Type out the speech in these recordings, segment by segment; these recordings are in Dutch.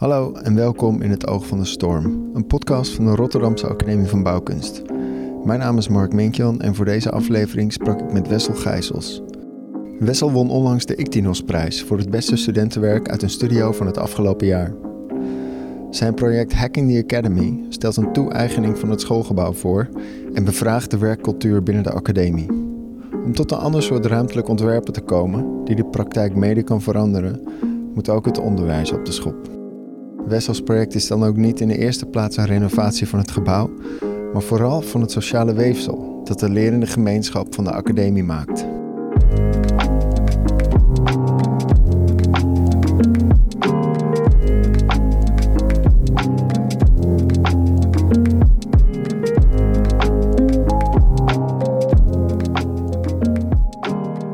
Hallo en welkom in het Oog van de Storm, een podcast van de Rotterdamse Academie van Bouwkunst. Mijn naam is Mark Minkjan en voor deze aflevering sprak ik met Wessel Gijsels. Wessel won onlangs de Ictinos-prijs voor het beste studentenwerk uit een studio van het afgelopen jaar. Zijn project Hacking the Academy stelt een toe-eigening van het schoolgebouw voor en bevraagt de werkcultuur binnen de academie. Om tot een ander soort ruimtelijk ontwerpen te komen, die de praktijk mede kan veranderen, moet ook het onderwijs op de schop. Wessels project is dan ook niet in de eerste plaats een renovatie van het gebouw, maar vooral van het sociale weefsel dat de lerende gemeenschap van de academie maakt.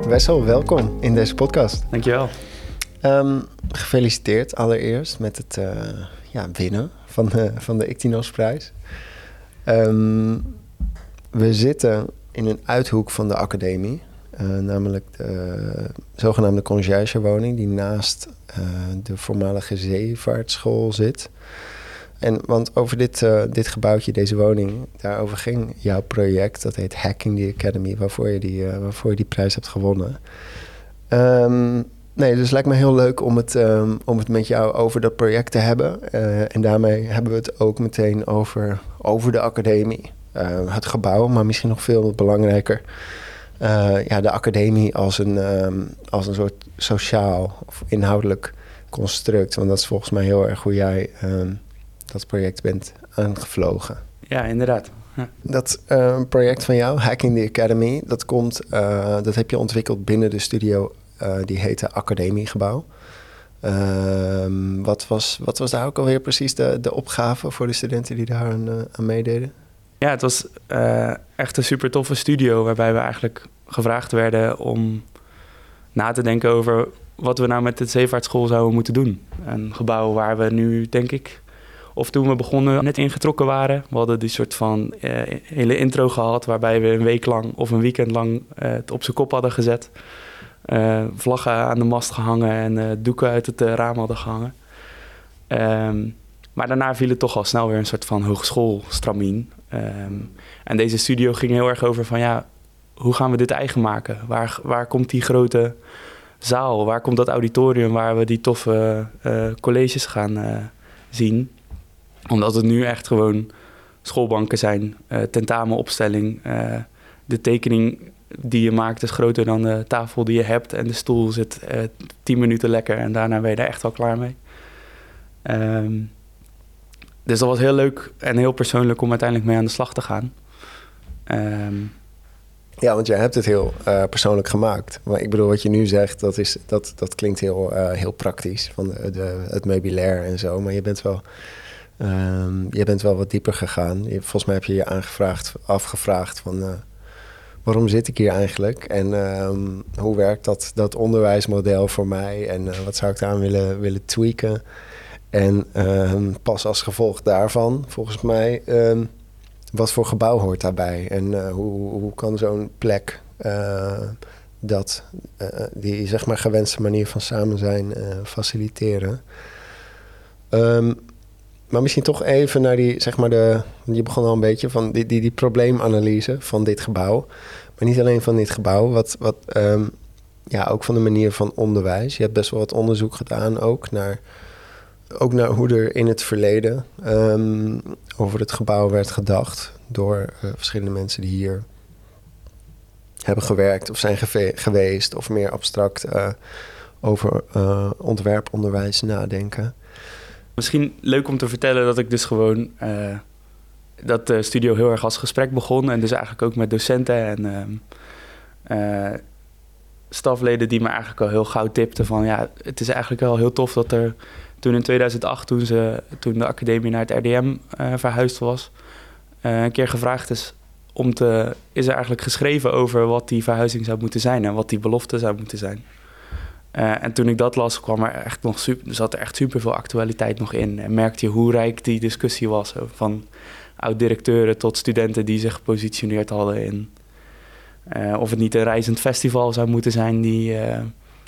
Wessel, welkom in deze podcast. Dankjewel. Um, gefeliciteerd allereerst met het uh, ja, winnen van de, van de Ictinos-prijs. Um, we zitten in een uithoek van de academie, uh, namelijk de zogenaamde conciërgewoning die naast uh, de voormalige zeevaartschool zit. En want over dit, dit gebouwtje, deze woning, daarover ging jouw project. Dat heet Hacking the Academy, waarvoor je die, waarvoor je die prijs hebt gewonnen. Um, nee, dus het lijkt me heel leuk om het, um, om het met jou over dat project te hebben. Uh, en daarmee hebben we het ook meteen over, over de academie. het gebouw, maar misschien nog veel belangrijker. ja, de academie als een, um, als een soort sociaal of inhoudelijk construct. Want dat is volgens mij heel erg hoe jij dat project bent aangevlogen. Ja, inderdaad. Ja. Dat project van jou, Hacking the Academy, dat, komt, dat heb je ontwikkeld binnen de studio die heette Academiegebouw. Ehm, wat, was, wat was daar ook alweer precies de, de opgave voor de studenten die daar aan, aan meededen? Ja, het was echt een super toffe studio waarbij we eigenlijk gevraagd werden om na te denken over wat we nou met de zeevaartschool zouden moeten doen. Een gebouw waar we nu, denk ik, of toen we begonnen, net ingetrokken waren. We hadden die soort van hele intro gehad, waarbij we een week lang of een weekend lang het op zijn kop hadden gezet. Uh, vlaggen aan de mast gehangen en doeken uit het raam hadden gehangen. Um, maar daarna viel het toch al snel weer een soort van hogeschoolstramien. Um, en deze studio ging heel erg over van ja, hoe gaan we dit eigen maken? Waar, waar komt die grote zaal? Waar komt dat auditorium waar we die toffe colleges gaan zien? Omdat het nu echt gewoon schoolbanken zijn, uh, tentamenopstelling. De tekening die je maakt is groter dan de tafel die je hebt. En de stoel zit uh, tien minuten lekker en daarna ben je er echt al klaar mee. Um, dus dat was heel leuk en heel persoonlijk om uiteindelijk mee aan de slag te gaan. Um, ja, want jij hebt het heel uh, persoonlijk gemaakt. Maar ik bedoel, wat je nu zegt, dat, is, dat, dat klinkt heel, uh, heel praktisch. Van de, het meubilair en zo. Maar je bent wel Um, je bent wel wat dieper gegaan. Volgens mij heb je je aangevraagd, afgevraagd van waarom zit ik hier eigenlijk? En um, hoe werkt dat, dat onderwijsmodel voor mij? En uh, wat zou ik daaraan willen, willen tweaken? En um, pas als gevolg daarvan, volgens mij, wat voor gebouw hoort daarbij? En uh, hoe, hoe kan zo'n plek dat, die zeg maar gewenste manier van samen zijn faciliteren? Maar misschien toch even naar die, zeg maar, de. Je begon al een beetje van die, die, die probleemanalyse van dit gebouw. Maar niet alleen van dit gebouw, wat, wat um, ja, ook van de manier van onderwijs. Je hebt best wel wat onderzoek gedaan ook naar, ook naar hoe er in het verleden um, over het gebouw werd gedacht door uh, verschillende mensen die hier hebben gewerkt of zijn geweest, of meer abstract uh, over uh, ontwerponderwijs nadenken. Misschien leuk om te vertellen dat ik dus gewoon uh, dat de studio heel erg als gesprek begon. En dus eigenlijk ook met docenten en uh, stafleden die me eigenlijk al heel gauw tipten van ja, het is eigenlijk wel heel tof dat er toen in 2008, toen, ze, toen de academie naar het RDM verhuisd was, een keer gevraagd is om te, is er eigenlijk geschreven over wat die verhuizing zou moeten zijn en wat die belofte zou moeten zijn. Uh, en toen ik dat las, kwam er echt nog super, zat er echt super veel actualiteit nog in. En merkte je hoe rijk die discussie was. Van oud-directeuren tot studenten die zich gepositioneerd hadden in. Uh, of het niet een reizend festival zou moeten zijn die uh,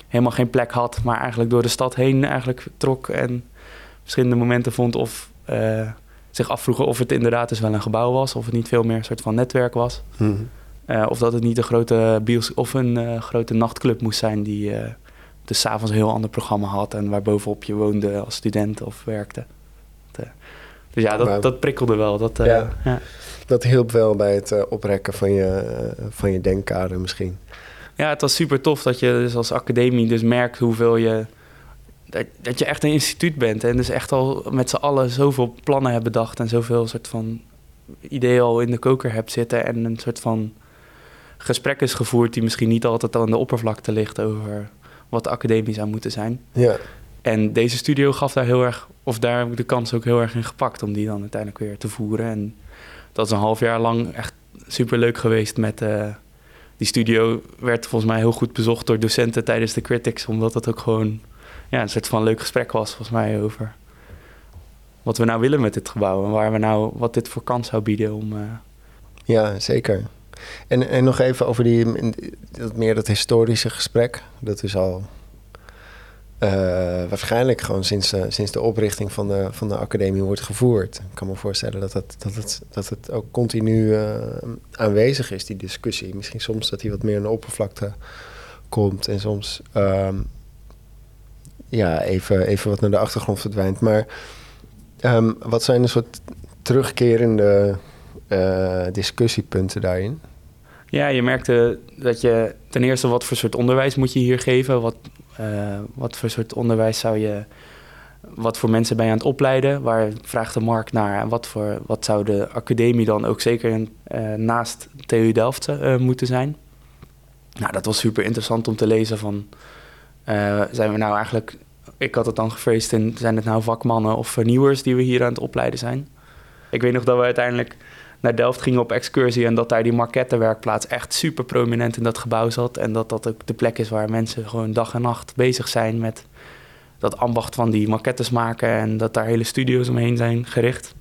helemaal geen plek had, maar eigenlijk door de stad heen eigenlijk trok en verschillende momenten vond of zich afvroegen of het inderdaad dus wel een gebouw was, of het niet veel meer een soort van netwerk was. Mhm. of dat het niet een grote bios of een grote nachtclub moest zijn die dus s'avonds een heel ander programma had en waar bovenop je woonde als student of werkte. Dus ja, dat, dat prikkelde wel. Dat, ja. ja. dat hielp wel bij het oprekken van je, van je denkkader misschien. Ja, het was super tof dat je dus als academie dus merkt hoeveel je... Dat, dat je echt een instituut bent en dus echt al met z'n allen zoveel plannen hebt bedacht... en zoveel soort van ideeën al in de koker hebt zitten... en een soort van gesprek is gevoerd die misschien niet altijd aan de oppervlakte ligt... over wat de academie zou moeten zijn. Ja. En deze studio gaf daar heel erg, of daar heb ik de kans ook heel erg in gepakt om die dan uiteindelijk weer te voeren. En dat is een half jaar lang echt super leuk geweest met. Uh, die studio werd volgens mij heel goed bezocht door docenten tijdens de critics, omdat het ook gewoon ja, een soort van leuk gesprek was, volgens mij, over wat we nou willen met dit gebouw en waar we nou, wat dit voor kans zou bieden om. Uh... Ja, zeker. En, en nog even over die, dat, meer dat historische gesprek. Dat is al uh, waarschijnlijk gewoon sinds, sinds de oprichting van de, van de academie wordt gevoerd. Ik kan me voorstellen dat, dat, dat, het, dat het ook continu uh, aanwezig is, die discussie. Misschien soms dat hij wat meer aan de oppervlakte komt en soms um, ja, even, even wat naar de achtergrond verdwijnt. Maar um, wat zijn een soort terugkerende discussiepunten daarin? Ja, je merkte dat je ten eerste wat voor soort onderwijs moet je hier geven. Wat, uh, wat voor soort onderwijs zou je. Wat voor mensen ben je aan het opleiden? Waar vraagt de markt naar? En wat, voor, wat zou de academie dan ook zeker uh, naast TU Delft moeten zijn? Nou, dat was super interessant om te lezen van... zijn we nou eigenlijk... Ik had het dan gefeest in... Zijn het nou vakmannen of vernieuwers die we hier aan het opleiden zijn? Ik weet nog dat we uiteindelijk naar Delft gingen op excursie en dat daar die markettenwerkplaats echt super prominent in dat gebouw zat. En dat dat ook de plek is waar mensen gewoon dag en nacht bezig zijn met dat ambacht van die maquettes maken en dat daar hele studio's omheen zijn gericht.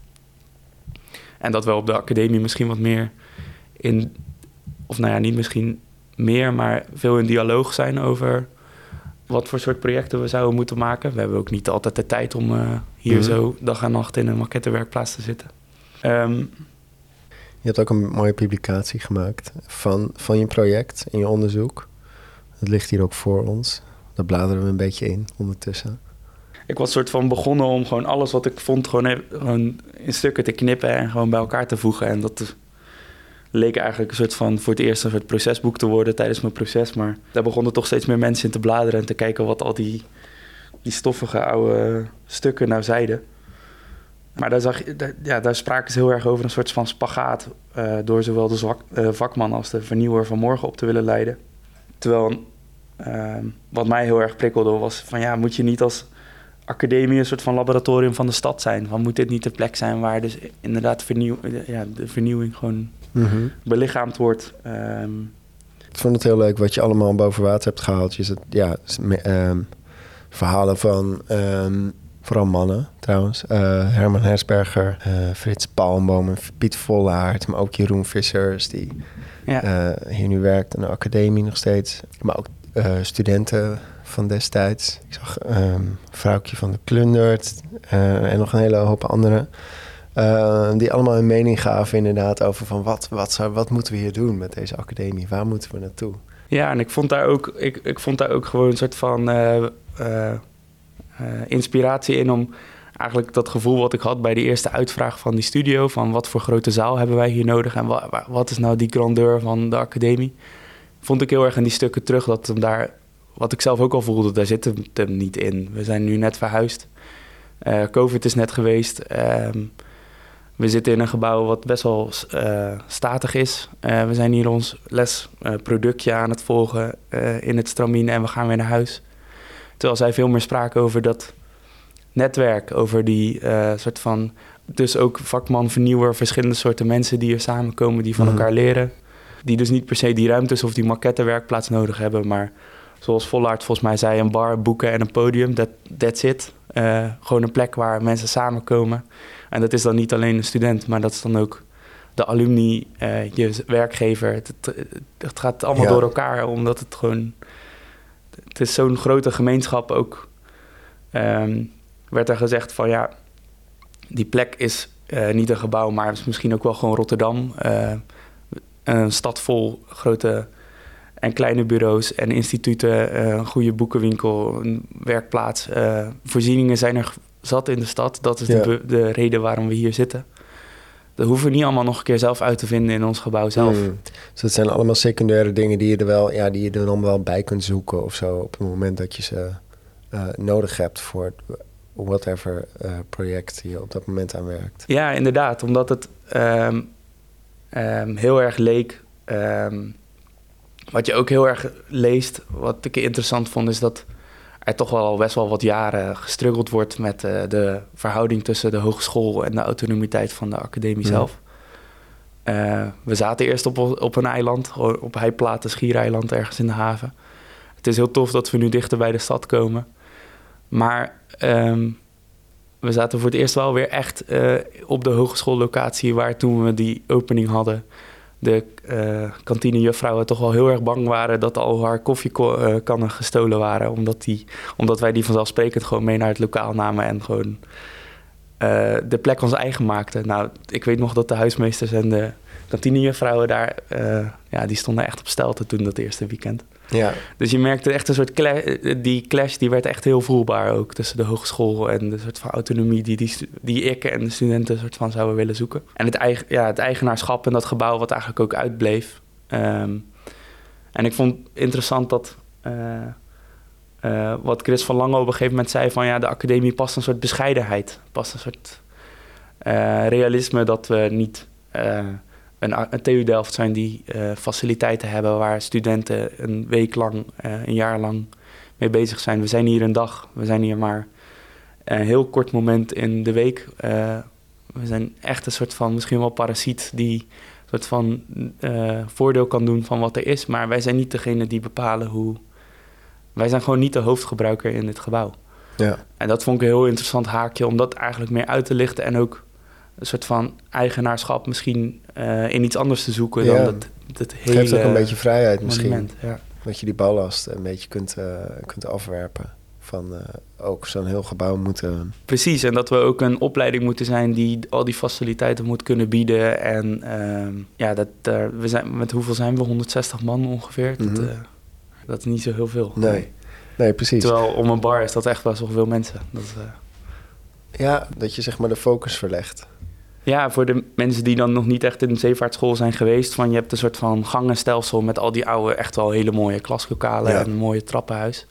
En dat we op de academie misschien wat meer in, of nou ja, niet misschien meer, maar veel in dialoog zijn over wat voor soort projecten we zouden moeten maken. We hebben ook niet altijd de tijd om uh, hier mhm. zo dag en nacht in een maquettenwerkplaats te zitten. Um, je hebt ook een mooie publicatie gemaakt van, van je project en je onderzoek. Het ligt hier ook voor ons. Daar bladeren we een beetje in ondertussen. Ik was soort van begonnen om gewoon alles wat ik vond gewoon, gewoon in stukken te knippen en gewoon bij elkaar te voegen. En dat leek eigenlijk een soort van voor het eerst een soort procesboek te worden tijdens mijn proces. Maar daar begonnen toch steeds meer mensen in te bladeren en te kijken wat al die, die stoffige oude stukken nou zeiden. Maar daar, zag, ja, daar spraken ze heel erg over een soort van spagaat... Uh, door zowel de zwak, uh, vakman als de vernieuwer van morgen op te willen leiden. Terwijl uh, wat mij heel erg prikkelde was van... ja, moet je niet als academie een soort van laboratorium van de stad zijn? Van, moet dit niet de plek zijn waar dus inderdaad vernieuw, ja, de vernieuwing gewoon mm belichaamd wordt... Um, ik vond het heel leuk wat je allemaal boven water hebt gehaald. Je zit, ja, um, verhalen van... Um, Vooral mannen trouwens. Uh, Herman Hersberger, uh, Frits Palmboom en Piet Vollaert. Maar ook Jeroen Vissers, die ja. uh, hier nu werkt aan de academie nog steeds. Maar ook studenten van destijds. Ik zag um, Vrouwtje van de Klundert en nog een hele hoop anderen. die allemaal een mening gaven inderdaad over van wat, wat, zou, wat moeten we hier doen met deze academie? Waar moeten we naartoe? Ja, en ik vond daar ook, ik, ik vond daar ook gewoon een soort van uh, inspiratie in om eigenlijk dat gevoel wat ik had bij die eerste uitvraag van die studio, van wat voor grote zaal hebben wij hier nodig en wat, is nou die grandeur van de academie, vond ik heel erg in die stukken terug dat daar, wat ik zelf ook al voelde, daar zit hem, hem niet in. We zijn nu net verhuisd. Uh, Covid is net geweest. Ehm, we zitten in een gebouw wat best wel uh, statig is. we zijn hier ons lesproductje aan het volgen in het stramien en we gaan weer naar huis. Terwijl zij veel meer spraken over dat netwerk, over die uh, soort van. Dus ook vakman, vernieuwer, verschillende soorten mensen die er samenkomen, die van mhm. elkaar leren. Die dus niet per se die ruimtes of die maquettenwerkplaats nodig hebben, maar zoals Vollaard volgens mij zei, een bar, boeken en een podium, that, that's it. Uh, gewoon een plek waar mensen samenkomen. En dat is dan niet alleen een student, maar dat is dan ook de alumni, uh, je werkgever. Het, het, gaat allemaal door elkaar, omdat het gewoon het is zo'n grote gemeenschap ook. Um, werd er gezegd van ja, die plek is uh, niet een gebouw, maar is misschien ook wel gewoon Rotterdam. Uh, een stad vol grote en kleine bureaus en instituten, uh, een goede boekenwinkel, een werkplaats. voorzieningen zijn er zat in de stad. Dat is ja. de, de, reden waarom we hier zitten. Dat hoeven we niet allemaal nog een keer zelf uit te vinden in ons gebouw zelf. Hmm. Dus dat zijn allemaal secundaire dingen die je er wel, ja, die je er dan wel bij kunt zoeken of zo op het moment dat je ze nodig hebt voor whatever uh, project je op dat moment aan werkt. Ja, inderdaad. Omdat het um, um, heel erg leek. Um, wat je ook heel erg leest, wat ik interessant vond, is dat er toch wel best wel wat jaren gestruggeld wordt met uh, de verhouding tussen de hogeschool en de autonomiteit van de academie ja. zelf. Uh, we zaten eerst op, op een eiland, op Heiplaten, Schiereiland, ergens in de haven. Het is heel tof dat we nu dichter bij de stad komen. Maar um, we zaten voor het eerst wel weer echt uh, op de hogeschoollocatie waar toen we die opening hadden, de uh, kantinejuffrouwen toch wel heel erg bang waren dat al haar koffiekannen gestolen waren. Omdat, die, omdat wij die vanzelfsprekend gewoon mee naar het lokaal namen en gewoon uh, de plek ons eigen maakten. Nou, ik weet nog dat de huismeesters en de kantinejuffrouwen daar, ja, die stonden echt op stelte toen dat eerste weekend. Ja. Dus je merkte echt een soort clash, die clash die werd echt heel voelbaar ook tussen de hogeschool en de soort van autonomie die, die, die ik en de studenten soort van zouden willen zoeken. En het, eigen, ja, het eigenaarschap en dat gebouw wat eigenlijk ook uitbleef. Um, en ik vond interessant dat uh, uh, wat Chris van Lange op een gegeven moment zei van ja, de academie past een soort bescheidenheid, past een soort uh, realisme dat we niet een, een TU Delft zijn die uh, faciliteiten hebben waar studenten een week lang, uh, een jaar lang mee bezig zijn. We zijn hier een dag, we zijn hier maar een heel kort moment in de week. Uh, we zijn echt een soort van, misschien wel parasiet die een soort van voordeel kan doen van wat er is. Maar wij zijn niet degene die bepalen hoe... Wij zijn gewoon niet de hoofdgebruiker in dit gebouw. Ja. En dat vond ik een heel interessant haakje om dat eigenlijk meer uit te lichten en ook een soort van eigenaarschap misschien uh, in iets anders te zoeken dan dat, dat hele Geeft ook een beetje vrijheid misschien. Ja. Dat je die ballast een beetje kunt, uh, kunt afwerpen. Van uh, ook zo'n heel gebouw moeten... Precies, en dat we ook een opleiding moeten zijn die al die faciliteiten moet kunnen bieden. En ehm, ja, dat, we zijn, met hoeveel zijn we? 160 man ongeveer. Mm -hmm. dat, dat, is niet zo heel veel. Nee. nee, precies. Terwijl om een bar is dat echt wel veel mensen. Dat, ja, dat je zeg maar de focus verlegt. Ja, voor de mensen die dan nog niet echt in de zeevaartschool zijn geweest. Van je hebt een soort van gangenstelsel met al die oude, echt wel hele mooie klaslokalen en een mooie trappenhuis.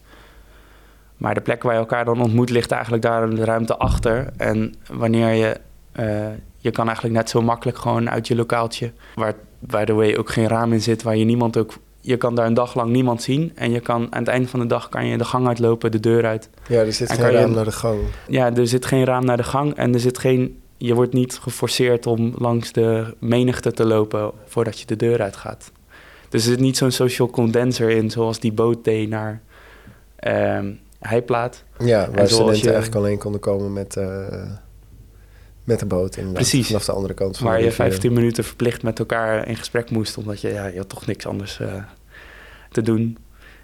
Maar de plek waar je elkaar dan ontmoet ligt eigenlijk daar in de ruimte achter. En wanneer je, uh, je kan eigenlijk net zo makkelijk gewoon uit je lokaaltje, waar by the way ook geen raam in zit, waar je niemand ook, je kan daar een dag lang niemand zien. En je kan aan het einde van de dag kan je de gang uitlopen, de deur uit. Ja, er zit geen raam naar de gang. Ja, er zit geen raam naar de gang en er zit geen je wordt niet geforceerd om langs de menigte te lopen voordat je de deur uitgaat. Dus er zit niet zo'n social condenser in zoals die boot deed naar uh, Heiplaat. Ja, waar studenten je, eigenlijk alleen konden komen met, uh, met de boot inderdaad. Precies. Vanaf de andere kant van Waar je 15 minuten verplicht met elkaar in gesprek moest, omdat je, ja, je had toch niks anders uh, te doen.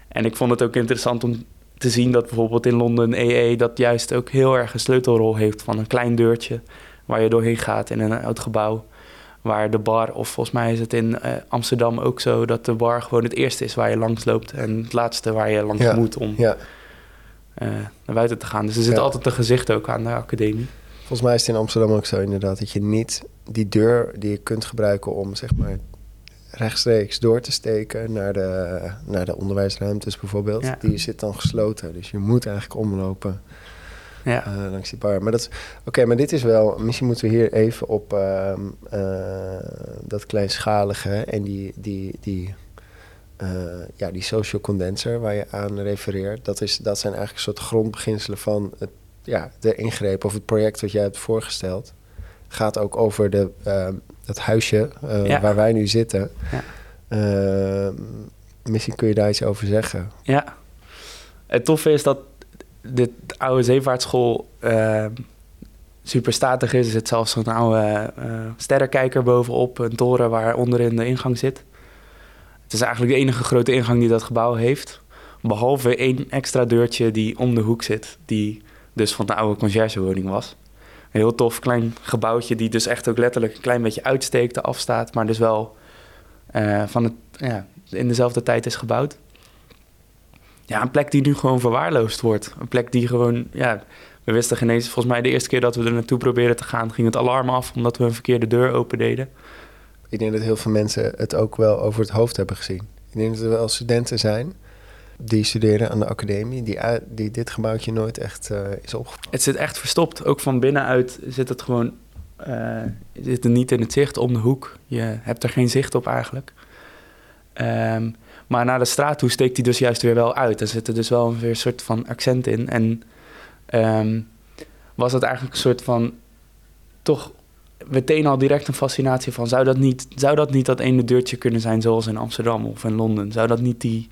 En ik vond het ook interessant om te zien dat bijvoorbeeld in Londen EE dat juist ook heel erg een sleutelrol heeft van een klein deurtje waar je doorheen gaat in een oud gebouw. Waar de bar, of volgens mij is het in uh, Amsterdam ook zo, dat de bar gewoon het eerste is waar je langs loopt. En het laatste waar je langs ja. moet om ja. uh, naar buiten te gaan. Dus er zit ja. altijd een gezicht ook aan de academie. Volgens mij is het in Amsterdam ook zo inderdaad, dat je niet die deur die je kunt gebruiken om zeg maar rechtstreeks door te steken naar de, naar de onderwijsruimtes bijvoorbeeld, die zit dan gesloten. Dus je moet eigenlijk omlopen ja. Uh, langs die bar. Maar dat oké, maar dit is wel. Misschien moeten we hier even op uh, uh, dat kleinschalige en die, die, die, uh, ja, die social condenser waar je aan refereert. Dat, is, dat zijn eigenlijk een soort grondbeginselen van het, ja, de ingreep of het project wat jij hebt voorgesteld. Gaat ook over de, ehm, het huisje ja. waar wij nu zitten. Ja. Ehm, misschien kun je daar iets over zeggen. Ja. Het toffe is dat de oude zeevaartschool uh, super statig is. Er zit zelfs zo'n oude uh, sterrenkijker bovenop, een toren waar onderin de ingang zit. Het is eigenlijk de enige grote ingang die dat gebouw heeft. Behalve één extra deurtje die om de hoek zit, die dus van de oude conciërgewoning was. Een heel tof klein gebouwtje die dus echt ook letterlijk een klein beetje uitsteekt, afstaat, maar dus wel eh, van het, ja, in dezelfde tijd is gebouwd. Ja, een plek die nu gewoon verwaarloosd wordt. Een plek die gewoon, ja, we wisten geen eens, volgens mij de eerste keer dat we er naartoe probeerden te gaan, ging het alarm af omdat we een verkeerde deur open deden. Ik denk dat heel veel mensen het ook wel over het hoofd hebben gezien. Ik denk dat er wel studenten zijn die studeren aan de academie, die, die dit gebouwtje nooit echt uh, is opgevallen. Het zit echt verstopt. Ook van binnenuit zit het gewoon uh, zit er niet in het zicht om de hoek. Je hebt er geen zicht op eigenlijk. Um, maar naar de straat toe steekt hij dus juist weer wel uit. Er zit er dus wel weer een soort van accent in. En um, was het eigenlijk een soort van toch meteen al direct een fascinatie van... Zou dat, niet, zou dat niet dat ene deurtje kunnen zijn zoals in Amsterdam of in Londen? Zou dat niet die,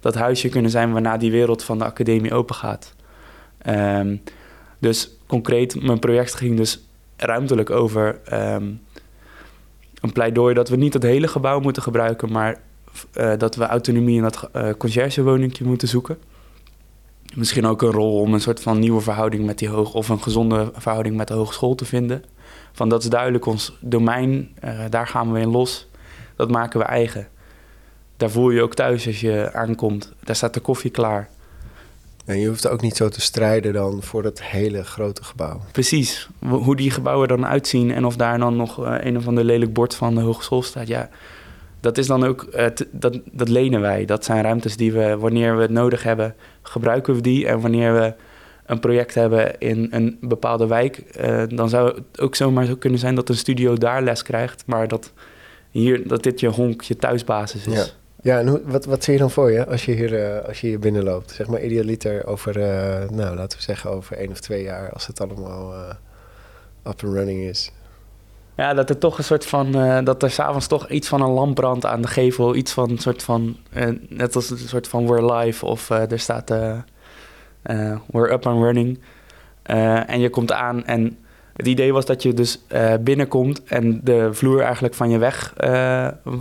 dat huisje kunnen zijn waarna die wereld van de academie open gaat? Um, dus concreet, mijn project ging dus ruimtelijk over um, een pleidooi dat we niet het hele gebouw moeten gebruiken, maar uh, dat we autonomie in dat uh, conciërgewoningje moeten zoeken. Misschien ook een rol om een soort van nieuwe verhouding met die hoog of een gezonde verhouding met de hogeschool te vinden. Van dat is duidelijk ons domein, uh, daar gaan we in los. Dat maken we eigen. Daar voel je je ook thuis als je aankomt. Daar staat de koffie klaar. En je hoeft ook niet zo te strijden dan voor dat hele grote gebouw. Precies. Hoe die gebouwen dan uitzien en of daar dan nog een of ander lelijk bord van de hogeschool staat. Ja, dat is dan ook, uh, dat, dat lenen wij. Dat zijn ruimtes die we, wanneer we het nodig hebben, gebruiken we die. En wanneer we een project hebben in een bepaalde wijk, uh, dan zou het ook zomaar zo kunnen zijn dat een studio daar les krijgt. Maar dat, hier, dat dit je honk, je thuisbasis is. Ja. Ja, en hoe, wat, wat zie je dan voor je als je hier, uh, als je hier binnenloopt? Zeg maar idealiter over, nou laten we zeggen over één of twee jaar, als het allemaal up and running is. Ja, dat er toch een soort van, dat er s'avonds toch iets van een lamp brandt aan de gevel. Iets van een soort van, net als een soort van we're live of er staat we're up and running. en je komt aan en het idee was dat je dus binnenkomt en de vloer eigenlijk van je weg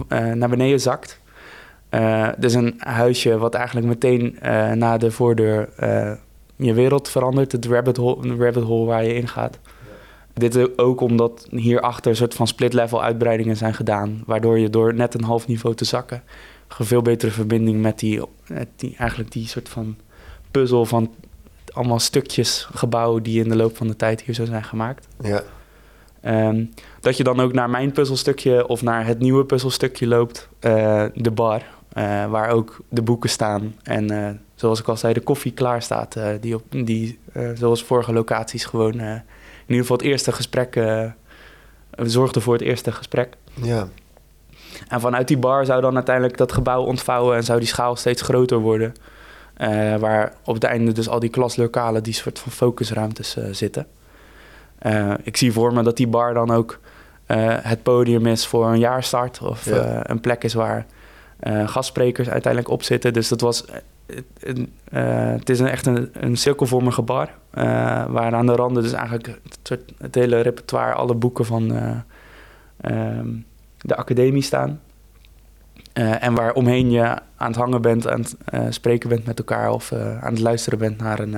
naar beneden zakt. Dus een huisje wat eigenlijk meteen na de voordeur je wereld verandert. Het rabbit hole, rabbit hole waar je in gaat. Dit ook omdat hierachter een soort van split-level uitbreidingen zijn gedaan. Waardoor je door net een half niveau te zakken... een veel betere verbinding met die, die, eigenlijk die soort van puzzel van allemaal stukjes gebouwen... die in de loop van de tijd hier zo zijn gemaakt. Ja. Um, dat je dan ook naar mijn puzzelstukje of naar het nieuwe puzzelstukje loopt, de bar... Uh, waar ook de boeken staan. En uh, zoals ik al zei, de koffie klaar staat. Die, op, die zoals vorige locaties gewoon ieder geval het eerste gesprek zorgde voor het eerste gesprek. Ja. En vanuit die bar zou dan uiteindelijk dat gebouw ontvouwen en zou die schaal steeds groter worden. waar op het einde dus al die klaslokalen, die soort van focusruimtes zitten. ik zie voor me dat die bar dan ook het podium is voor een jaarstart. Of ja. een plek is waar gastsprekers uiteindelijk op zitten. Dus dat was. Het is een, echt een, een cirkelvormige bar. Waar aan de randen dus eigenlijk het, het, hele repertoire, alle boeken van ehm, de academie staan. en waar omheen je aan het hangen bent, aan het spreken bent met elkaar of aan het luisteren bent naar een,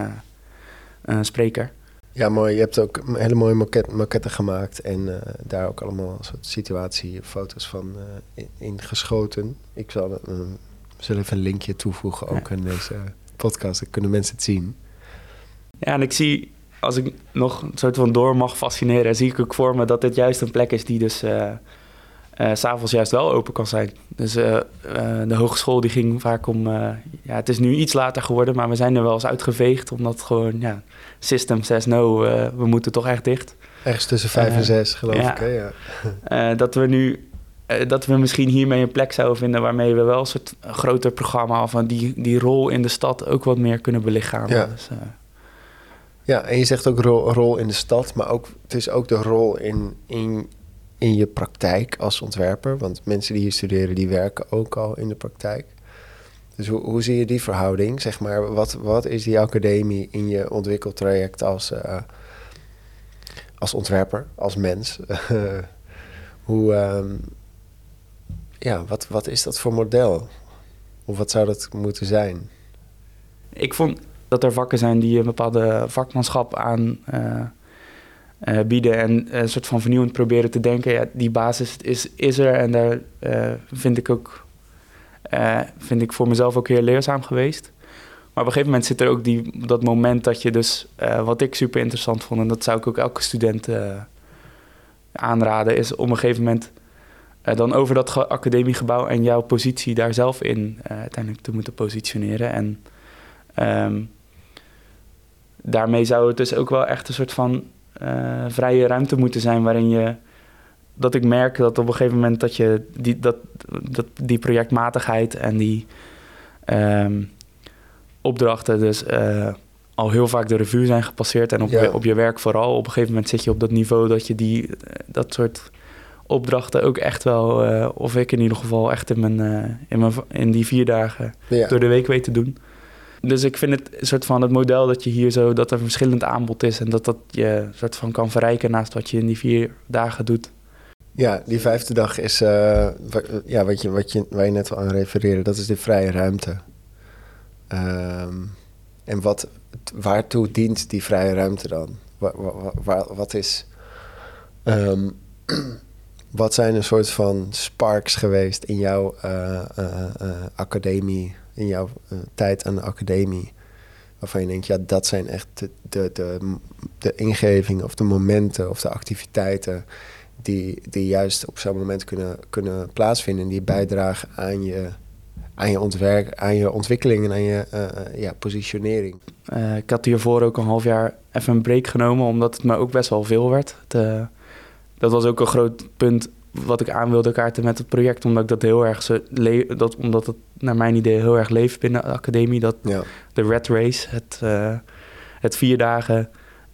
een spreker. Ja, mooi. Je hebt ook hele mooie maquette, maquetten gemaakt en daar ook allemaal soort situatiefoto's van in, geschoten. Ik zal, zal even een linkje toevoegen ook ja. in deze podcast, dan kunnen mensen het zien. Ja, en ik zie, als ik nog een soort van door mag fascineren, zie ik ook voor me dat dit juist een plek is die dus uh, s'avonds juist wel open kan zijn. Dus uh, uh, de hogeschool die ging vaak om... ja, het is nu iets later geworden, maar we zijn er wel eens uitgeveegd... omdat gewoon, ja, system says no, we moeten toch echt dicht. Ergens tussen vijf en zes, geloof ja. ik. Hè? Ja. dat we nu... dat we misschien hiermee een plek zouden vinden... waarmee we wel een soort groter programma... van die, die rol in de stad ook wat meer kunnen belichamen. Ja. Dus, ja, en je zegt ook rol, in de stad... maar ook, het is ook de rol in... in in je praktijk als ontwerper? Want mensen die hier studeren, die werken ook al in de praktijk. Dus hoe, hoe zie je die verhouding? Zeg maar, wat, wat is die academie in je ontwikkeltraject als, uh, als ontwerper, als mens? hoe, um, ja, wat, wat is dat voor model? Of wat zou dat moeten zijn? Ik vond dat er vakken zijn die een bepaalde vakmanschap aan bieden en een soort van vernieuwend proberen te denken. Ja, die basis is, is er en daar vind ik ook vind ik voor mezelf ook heel leerzaam geweest. Maar op een gegeven moment zit er ook die, dat moment dat je dus, wat ik super interessant vond, en dat zou ik ook elke student aanraden, is om een gegeven moment dan over dat academiegebouw en jouw positie daar zelf in uiteindelijk te moeten positioneren. En um, daarmee zou het dus ook wel echt een soort van uh, vrije ruimte moeten zijn waarin je. Dat ik merk dat op een gegeven moment dat je die, dat, dat, die projectmatigheid en die um, opdrachten dus al heel vaak de revue zijn gepasseerd. En op, je, op je werk vooral. Op een gegeven moment zit je op dat niveau dat je die, dat soort opdrachten ook echt wel, uh, of ik in ieder geval echt in, mijn, uh, in, mijn, in die vier dagen ja. door de week weet te doen. Dus ik vind het soort van het model dat je hier zo, dat er verschillend aanbod is en dat dat je soort van kan verrijken naast wat je in die vier dagen doet. Ja, die vijfde dag is, uh, ja, wat je, wat je, waar je net al aan refereerde, dat is de vrije ruimte. Um, en wat, waartoe dient die vrije ruimte dan? Waar, wat is. Um, wat zijn een soort van sparks geweest in jouw uh, uh, academie, in jouw tijd aan de academie? Waarvan je denkt, ja, dat zijn echt de, de, de, de ingevingen of de momenten of de activiteiten die, die juist op zo'n moment kunnen, kunnen plaatsvinden en die bijdragen aan je, aan je ontwerp, aan je ontwikkeling en aan je ja, positionering. ik had hiervoor ook een half jaar even een break genomen, omdat het me ook best wel veel werd. De, dat was ook een groot punt wat ik aan wilde kaarten met het project. Omdat ik dat heel erg zo dat, omdat het naar mijn idee heel erg leeft binnen de academie. Dat ja. de red race, het, uh, het vier dagen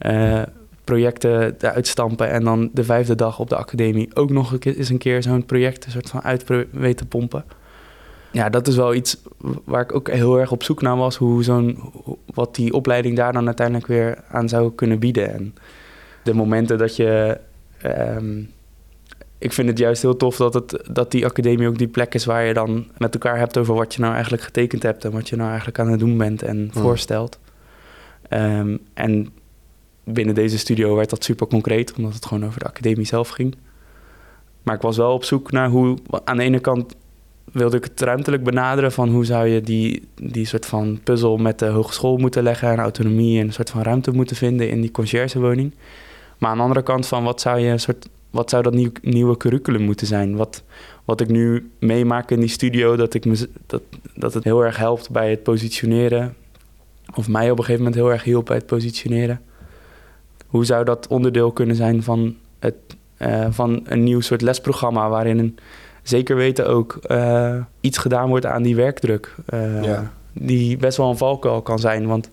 uh, projecten uitstampen en dan de vijfde dag op de academie ook nog eens een keer zo'n project een soort van uit weten pompen. Ja, dat is wel iets waar ik ook heel erg op zoek naar was. Hoe zo'n, wat die opleiding daar dan uiteindelijk weer aan zou kunnen bieden. En de momenten dat je Um, ik vind het juist heel tof dat, het, dat die academie ook die plek is waar je dan met elkaar hebt over wat je nou eigenlijk getekend hebt en wat je nou eigenlijk aan het doen bent en mm. voorstelt. Um, en binnen deze studio werd dat super concreet, omdat het gewoon over de academie zelf ging. Maar ik was wel op zoek naar hoe, aan de ene kant wilde ik het ruimtelijk benaderen van hoe zou je die, die soort van puzzel met de hogeschool moeten leggen en autonomie en een soort van ruimte moeten vinden in die conciërgewoning. Maar aan de andere kant van wat zou je een soort wat zou dat nieuw, nieuwe curriculum moeten zijn? Wat, wat ik nu meemaak in die studio, dat, ik me, dat, dat het heel erg helpt bij het positioneren. Of mij op een gegeven moment heel erg hielp bij het positioneren. Hoe zou dat onderdeel kunnen zijn van, het, uh, van een nieuw soort lesprogramma waarin een, zeker weten ook uh, iets gedaan wordt aan die werkdruk. Uh, ja. Die best wel een valkuil kan zijn. Want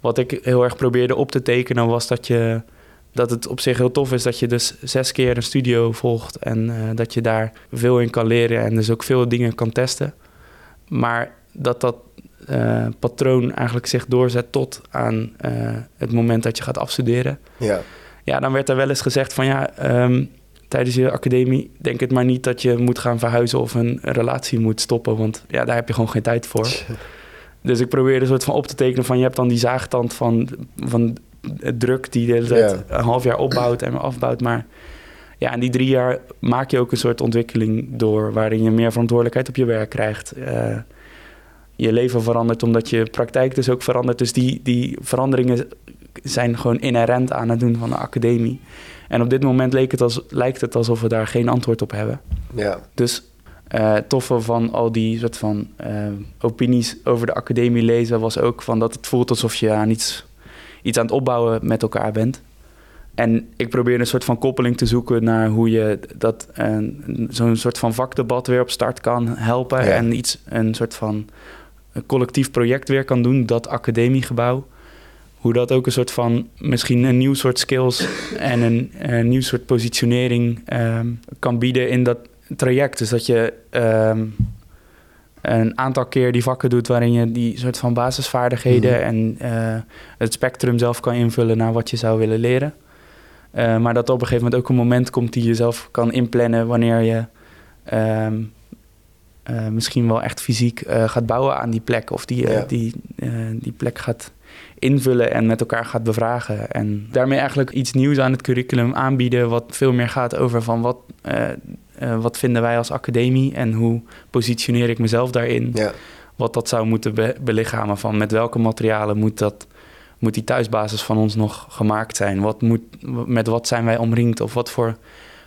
wat ik heel erg probeerde op te tekenen was dat je dat het op zich heel tof is dat je dus zes keer een studio volgt en uh, dat je daar veel in kan leren en dus ook veel dingen kan testen. Maar dat dat uh, patroon eigenlijk zich doorzet tot aan uh, het moment dat je gaat afstuderen. Ja. ja, dan werd er wel eens gezegd van ja, um, tijdens je academie denk het maar niet dat je moet gaan verhuizen of een relatie moet stoppen, want ja, daar heb je gewoon geen tijd voor. Dus ik probeerde een soort van op te tekenen van je hebt dan die zaagtand van, van druk die de een half jaar opbouwt en afbouwt. Maar ja, in die drie jaar maak je ook een soort ontwikkeling door waarin je meer verantwoordelijkheid op je werk krijgt. Uh, je leven verandert omdat je praktijk dus ook verandert. Dus die, die veranderingen zijn gewoon inherent aan het doen van de academie. En op dit moment leek het als, lijkt het alsof we daar geen antwoord op hebben. Ja. Dus uh, toffe van al die soort van uh, opinies over de academie lezen was ook van dat het voelt alsof je aan iets iets aan het opbouwen met elkaar bent. En ik probeer een soort van koppeling te zoeken naar hoe je dat zo'n soort van vakdebat weer op start kan helpen. En iets, een soort van een collectief project weer kan doen, dat academiegebouw. Hoe dat ook een soort van misschien een nieuw soort skills en een, een nieuw soort positionering um, kan bieden in dat traject. Dus dat je um, een aantal keer die vakken doet waarin je die soort van basisvaardigheden mhm. en uh, het spectrum zelf kan invullen naar wat je zou willen leren. Uh, maar dat op een gegeven moment ook een moment komt die je zelf kan inplannen wanneer je um, uh, misschien wel echt fysiek gaat bouwen aan die plek of die, die, die plek gaat invullen en met elkaar gaat bevragen. En daarmee eigenlijk iets nieuws aan het curriculum aanbieden, wat veel meer gaat over van wat, uh, uh, wat vinden wij als academie en hoe positioneer ik mezelf daarin. Ja. Wat dat zou moeten be belichamen van met welke materialen moet, dat, moet die thuisbasis van ons nog gemaakt zijn. Wat moet, met wat zijn wij omringd of wat voor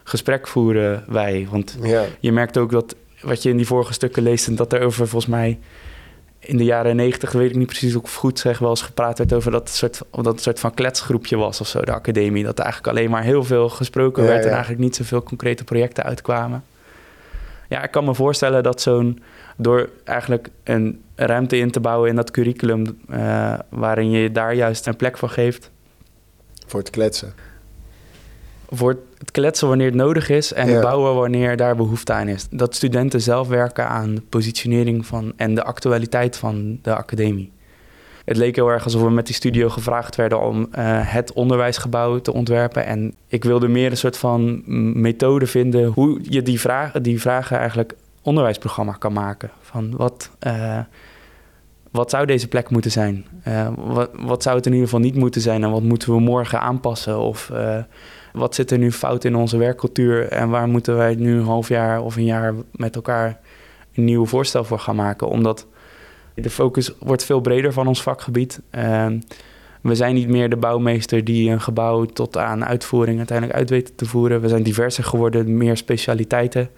gesprek voeren wij. Want Ja. je merkt ook dat wat je in die vorige stukken leest, en dat er over volgens mij in de jaren negentig, weet ik niet precies of goed zeg, wel eens gepraat werd over dat soort, dat het soort van kletsgroepje was of zo, de academie. Dat er eigenlijk alleen maar heel veel gesproken Ja, werd en eigenlijk niet zoveel concrete projecten uitkwamen. Ja, ik kan me voorstellen dat zo'n, door eigenlijk een ruimte in te bouwen in dat curriculum, eh, waarin je daar juist een plek voor geeft, Voor het kletsen. voor het kletsen wanneer het nodig is en Ja. het bouwen wanneer daar behoefte aan is. Dat studenten zelf werken aan de positionering van en de actualiteit van de academie. Het leek heel erg alsof we met die studio gevraagd werden om eh, het onderwijsgebouw te ontwerpen. En ik wilde meer een soort van methode vinden hoe je die vragen, die vragen eigenlijk onderwijsprogramma kan maken. Van wat, eh, wat zou deze plek moeten zijn? Eh, wat, wat zou het in ieder geval niet moeten zijn en wat moeten we morgen aanpassen? Of wat zit er nu fout in onze werkcultuur en waar moeten wij nu een half jaar of een jaar met elkaar een nieuw voorstel voor gaan maken? Omdat de focus wordt veel breder van ons vakgebied. Ehm, we zijn niet meer de bouwmeester die een gebouw tot aan uitvoering uiteindelijk uit weet te voeren. We zijn diverser geworden, meer specialiteiten.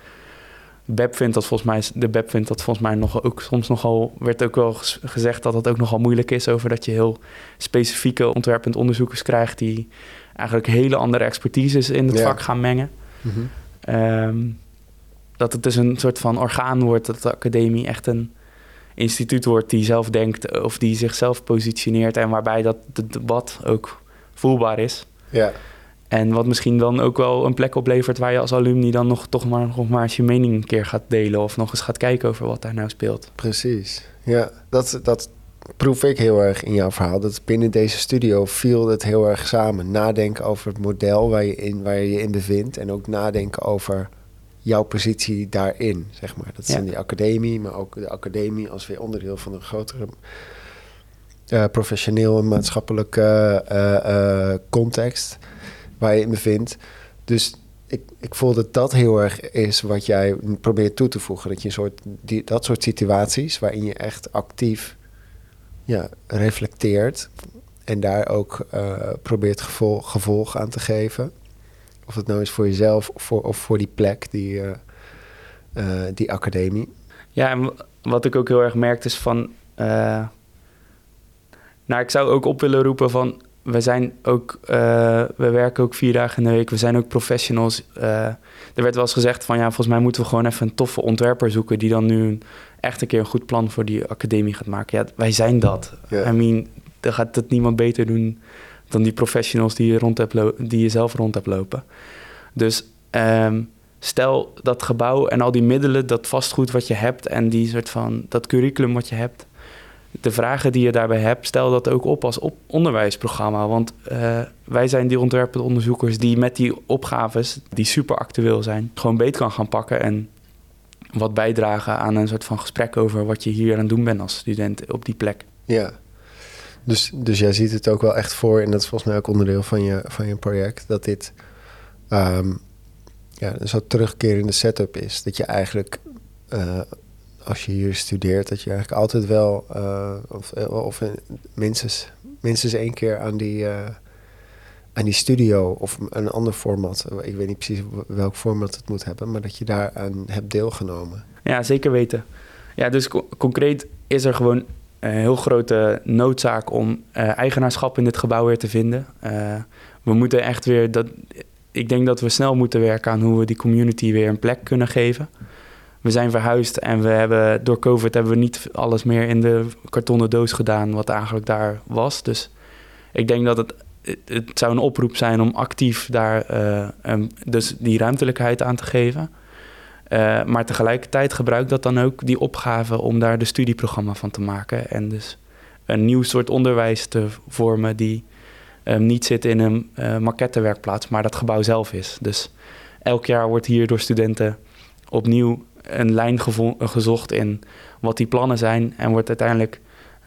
Beb vindt dat volgens mij, de Beb vindt dat volgens mij nog ook soms nogal, werd ook wel gezegd dat het ook nogal moeilijk is over dat je heel specifieke ontwerpend onderzoekers krijgt die eigenlijk hele andere expertises in het Ja. vak gaan mengen. Mhm. Ehm, dat het dus een soort van orgaan wordt, dat de academie echt een instituut wordt die zelf denkt of die zichzelf positioneert en waarbij dat het debat ook voelbaar is. Ja. En wat misschien dan ook wel een plek oplevert waar je als alumni dan nog toch maar, nog maar eens je mening een keer gaat delen of nog eens gaat kijken over wat daar nou speelt. Precies. Ja, dat, dat proef ik heel erg in jouw verhaal. Dat binnen deze studio viel het heel erg samen. Nadenken over het model waar je, in, waar je je in bevindt. En ook nadenken over jouw positie daarin, zeg maar. Dat Ja. dan die academie, maar ook de academie als weer onderdeel van een grotere... eh, professioneel en maatschappelijke eh, eh, context waar je in bevindt. Dus ik, ik voel dat dat heel erg is wat jij probeert toe te voegen. Dat je een soort, die, dat soort situaties waarin je echt actief ja, reflecteert en daar ook eh, probeert gevolg, aan te geven. Of het nou is voor jezelf of voor, of voor die plek, die, eh, eh, die academie. Ja, en wat ik ook heel erg merk is van. nou, ik zou ook op willen roepen van. We zijn ook. eh, we werken ook vier dagen in de week. We zijn ook professionals. Eh, er werd wel eens gezegd van ja, volgens mij moeten we gewoon even een toffe ontwerper zoeken. die dan nu echt een keer een goed plan voor die academie gaat maken. Ja, wij zijn dat. I mean, dan gaat het niemand beter doen dan die professionals die je, rond hebt die je zelf rond hebt lopen. Dus ehm, stel dat gebouw en al die middelen, dat vastgoed wat je hebt en die soort van dat curriculum wat je hebt, de vragen die je daarbij hebt, stel dat ook op als op onderwijsprogramma. Want eh, wij zijn die ontwerpende onderzoekers die met die opgaves, die super actueel zijn, gewoon beet kan gaan pakken en wat bijdragen aan een soort van gesprek over wat je hier aan het doen bent als student op die plek. Ja. Dus, dus jij ziet het ook wel echt voor, en dat is volgens mij ook onderdeel van je, van je project, dat dit ehm, ja, een soort terugkerende setup is. Dat je eigenlijk, eh, als je hier studeert, dat je eigenlijk altijd wel, eh, of, of minstens, minstens één keer aan die, eh, aan die studio of een ander format, ik weet niet precies welk format het moet hebben, maar dat je daaraan hebt deelgenomen. Ja, zeker weten. Ja, dus co- concreet is er gewoon een heel grote noodzaak om eh, eigenaarschap in dit gebouw weer te vinden. Eh, we moeten echt weer dat. Ik denk dat we snel moeten werken aan hoe we die community weer een plek kunnen geven. We zijn verhuisd en we hebben door COVID hebben we niet alles meer in de kartonnen doos gedaan wat eigenlijk daar was. Dus ik denk dat het, het, zou een oproep zijn om actief daar eh, dus die ruimtelijkheid aan te geven. Eh, maar tegelijkertijd gebruik dat dan ook, die opgave, om daar de studieprogramma van te maken. En dus een nieuw soort onderwijs te vormen die eh, niet zit in een maquettewerkplaats, maar dat gebouw zelf is. Dus elk jaar wordt hier door studenten opnieuw een lijn gezocht in wat die plannen zijn. En wordt uiteindelijk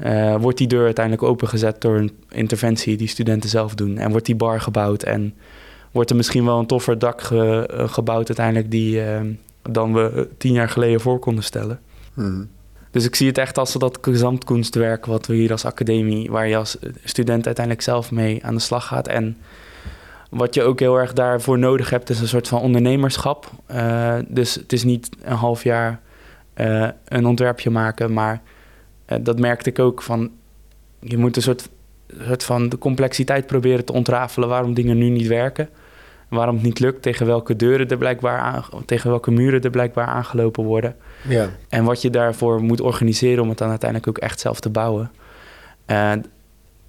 uh, wordt die deur uiteindelijk opengezet door een interventie die studenten zelf doen. En wordt die bar gebouwd en wordt er misschien wel een toffer dak ge, gebouwd uiteindelijk die dan we tien jaar geleden voor konden stellen. Mhm. Dus ik zie het echt als dat gezamtkunstwerk wat we hier als academie, waar je als student uiteindelijk zelf mee aan de slag gaat. En wat je ook heel erg daarvoor nodig hebt, is een soort van ondernemerschap. Uh, dus het is niet een half jaar uh, een ontwerpje maken, maar uh, dat merkte ik ook van. Je moet een soort, soort van de complexiteit proberen te ontrafelen waarom dingen nu niet werken. Waarom het niet lukt, tegen welke deuren er blijkbaar aan, tegen welke muren er blijkbaar aangelopen worden. Ja. En wat je daarvoor moet organiseren om het dan uiteindelijk ook echt zelf te bouwen.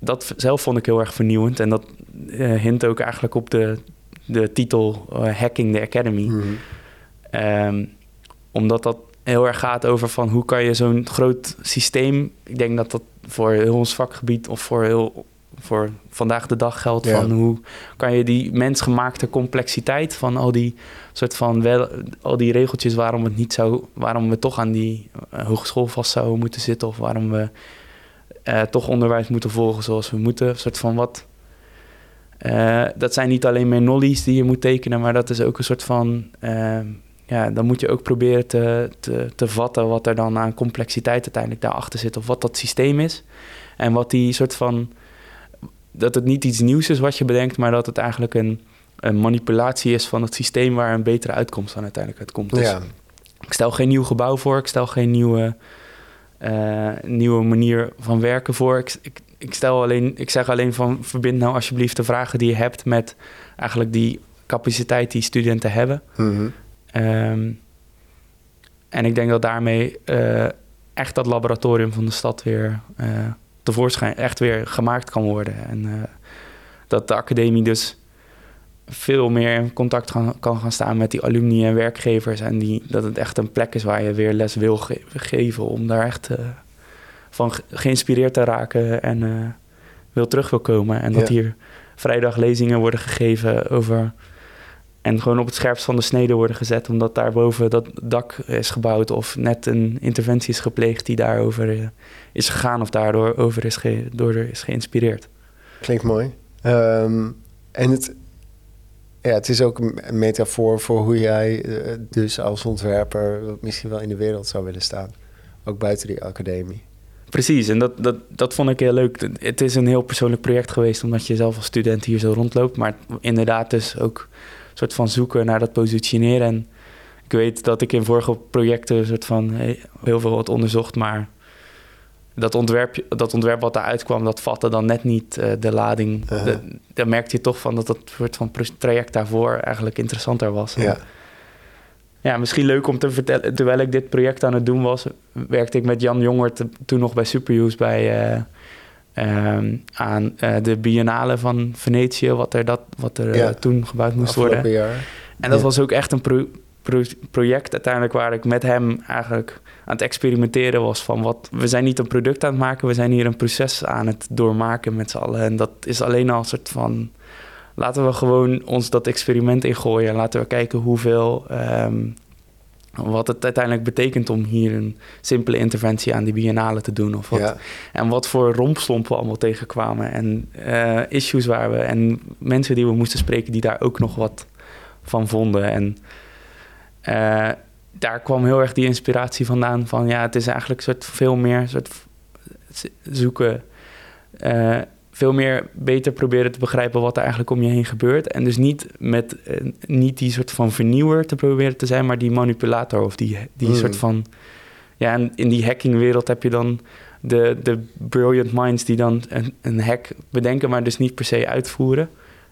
Dat zelf vond ik heel erg vernieuwend. En dat uh, hint ook eigenlijk op de, de titel uh, Hacking the Academy. Mhm. Ehm, omdat dat heel erg gaat over van hoe kan je zo'n groot systeem... Ik denk dat dat voor heel ons vakgebied of voor, heel, voor vandaag de dag geldt... van hoe kan je die mensgemaakte complexiteit van al die soort van wel, al die regeltjes... waarom het niet zou, waarom we toch aan die uh, hogeschool vast zouden moeten zitten... of waarom we uh, toch onderwijs moeten volgen zoals we moeten. Een soort van wat. Uh, dat zijn niet alleen meer nollies die je moet tekenen, maar dat is ook een soort van. Uh, ja, dan moet je ook proberen te, te, te vatten wat er dan aan complexiteit uiteindelijk daarachter zit. Of wat dat systeem is. En wat die soort van. Dat het niet iets nieuws is wat je bedenkt, maar dat het eigenlijk een, een manipulatie is van het systeem waar een betere uitkomst dan uiteindelijk uitkomt. Dus ja. ik stel geen nieuw gebouw voor, ik stel geen nieuwe uh, nieuwe manier van werken voor. Ik, ik, ik, stel alleen, ik zeg alleen van verbind nou alsjeblieft de vragen die je hebt met eigenlijk die capaciteit die studenten hebben. Mhm. Ehm, en ik denk dat daarmee uh, echt dat laboratorium van de stad weer uh, tevoorschijn, echt weer gemaakt kan worden. En dat de academie dus veel meer in contact kan gaan staan met die alumni en werkgevers. En die, dat het echt een plek is waar je weer les wil geven. Om daar echt uh, van geïnspireerd te raken en uh, wil terug wil komen. En dat hier vrijdag lezingen worden gegeven over. En gewoon op het scherpst van de snede worden gezet. Omdat daarboven dat dak is gebouwd. Of net een interventie is gepleegd die daarover uh, is gegaan. Of daardoor over is, ge door is geïnspireerd. Klinkt mooi. Um, en het, ja, het is ook een metafoor voor hoe jij uh, dus als ontwerper misschien wel in de wereld zou willen staan. Ook buiten die academie. Precies, en dat, dat, dat vond ik heel leuk. Het is een heel persoonlijk project geweest, omdat je zelf als student hier zo rondloopt. Maar inderdaad dus ook een soort van zoeken naar dat positioneren. En ik weet dat ik in vorige projecten soort van heel veel had onderzocht, maar dat ontwerp, dat ontwerp wat daaruit kwam, dat vatte dan net niet uh, de lading. Uh -huh. daar merkte je toch van dat dat soort van traject daarvoor eigenlijk interessanter was. Ja. ja, misschien leuk om te vertellen. Terwijl ik dit project aan het doen was, werkte ik met Jan Jongert toen nog bij Superuse bij, uh, um, aan de Biennale van Venetië, wat er, dat, wat er ja. toen gebouwd moest worden. Jaar. En dat ja. was ook echt een pro pro project uiteindelijk waar ik met hem eigenlijk aan het experimenteren was van wat we zijn niet een product aan het maken, we zijn hier een proces aan het doormaken met z'n allen. En dat is alleen al een soort van laten we gewoon ons dat experiment ingooien en laten we kijken hoeveel um, wat het uiteindelijk betekent om hier een simpele interventie aan die biennale te doen. Of wat, ja. En wat voor rompslompen we allemaal tegenkwamen. En uh, issues waar we. En mensen die we moesten spreken die daar ook nog wat van vonden. En uh, daar kwam heel erg die inspiratie vandaan. Van ja, het is eigenlijk soort veel meer soort zoeken. Uh, veel meer beter proberen te begrijpen wat er eigenlijk om je heen gebeurt. En dus niet met uh, niet die soort van vernieuwer te proberen te zijn, maar die manipulator of die, die mm. soort van. Ja, en in die hackingwereld heb je dan de, de brilliant minds die dan een, een hack bedenken, maar dus niet per se uitvoeren.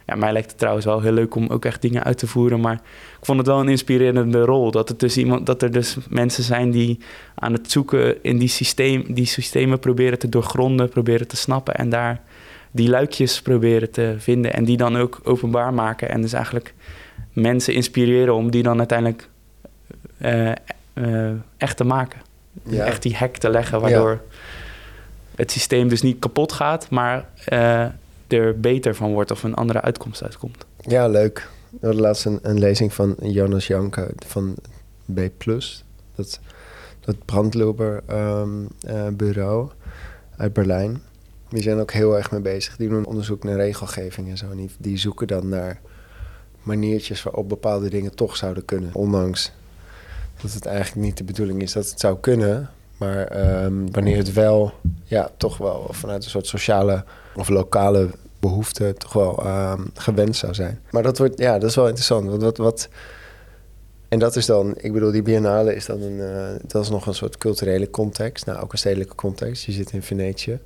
Ja, mij lijkt het trouwens wel heel leuk om ook echt dingen uit te voeren. Maar ik vond het wel een inspirerende rol. Dat, het dus iemand, dat er dus mensen zijn die aan het zoeken in die, systeem, die systemen proberen te doorgronden, proberen te snappen. En daar die luikjes proberen te vinden. En die dan ook openbaar maken. En dus eigenlijk mensen inspireren om die dan uiteindelijk uh, uh, echt te maken. Ja. Echt die hack te leggen, waardoor ja. het systeem dus niet kapot gaat, maar uh, er beter van wordt of een andere uitkomst uitkomt. Ja, leuk. We hadden laatst een, lezing van Jonas Janke van B+. Dat, dat brandloper um, uh, bureau. uit Berlijn. Die zijn ook heel erg mee bezig. Die doen onderzoek naar regelgeving en zo. En die, die zoeken dan naar maniertjes waarop bepaalde dingen toch zouden kunnen. Ondanks dat het eigenlijk niet de bedoeling is dat het zou kunnen. Maar ehm, wanneer het wel, ja, toch wel vanuit een soort sociale of lokale behoefte toch wel ehm, gewenst zou zijn. Maar dat wordt, ja, dat is wel interessant. Want wat, wat, en dat is dan, ik bedoel, die biennale is dan een, uh, dat is nog een soort culturele context. Nou, ook een stedelijke context. Je zit in Venetië.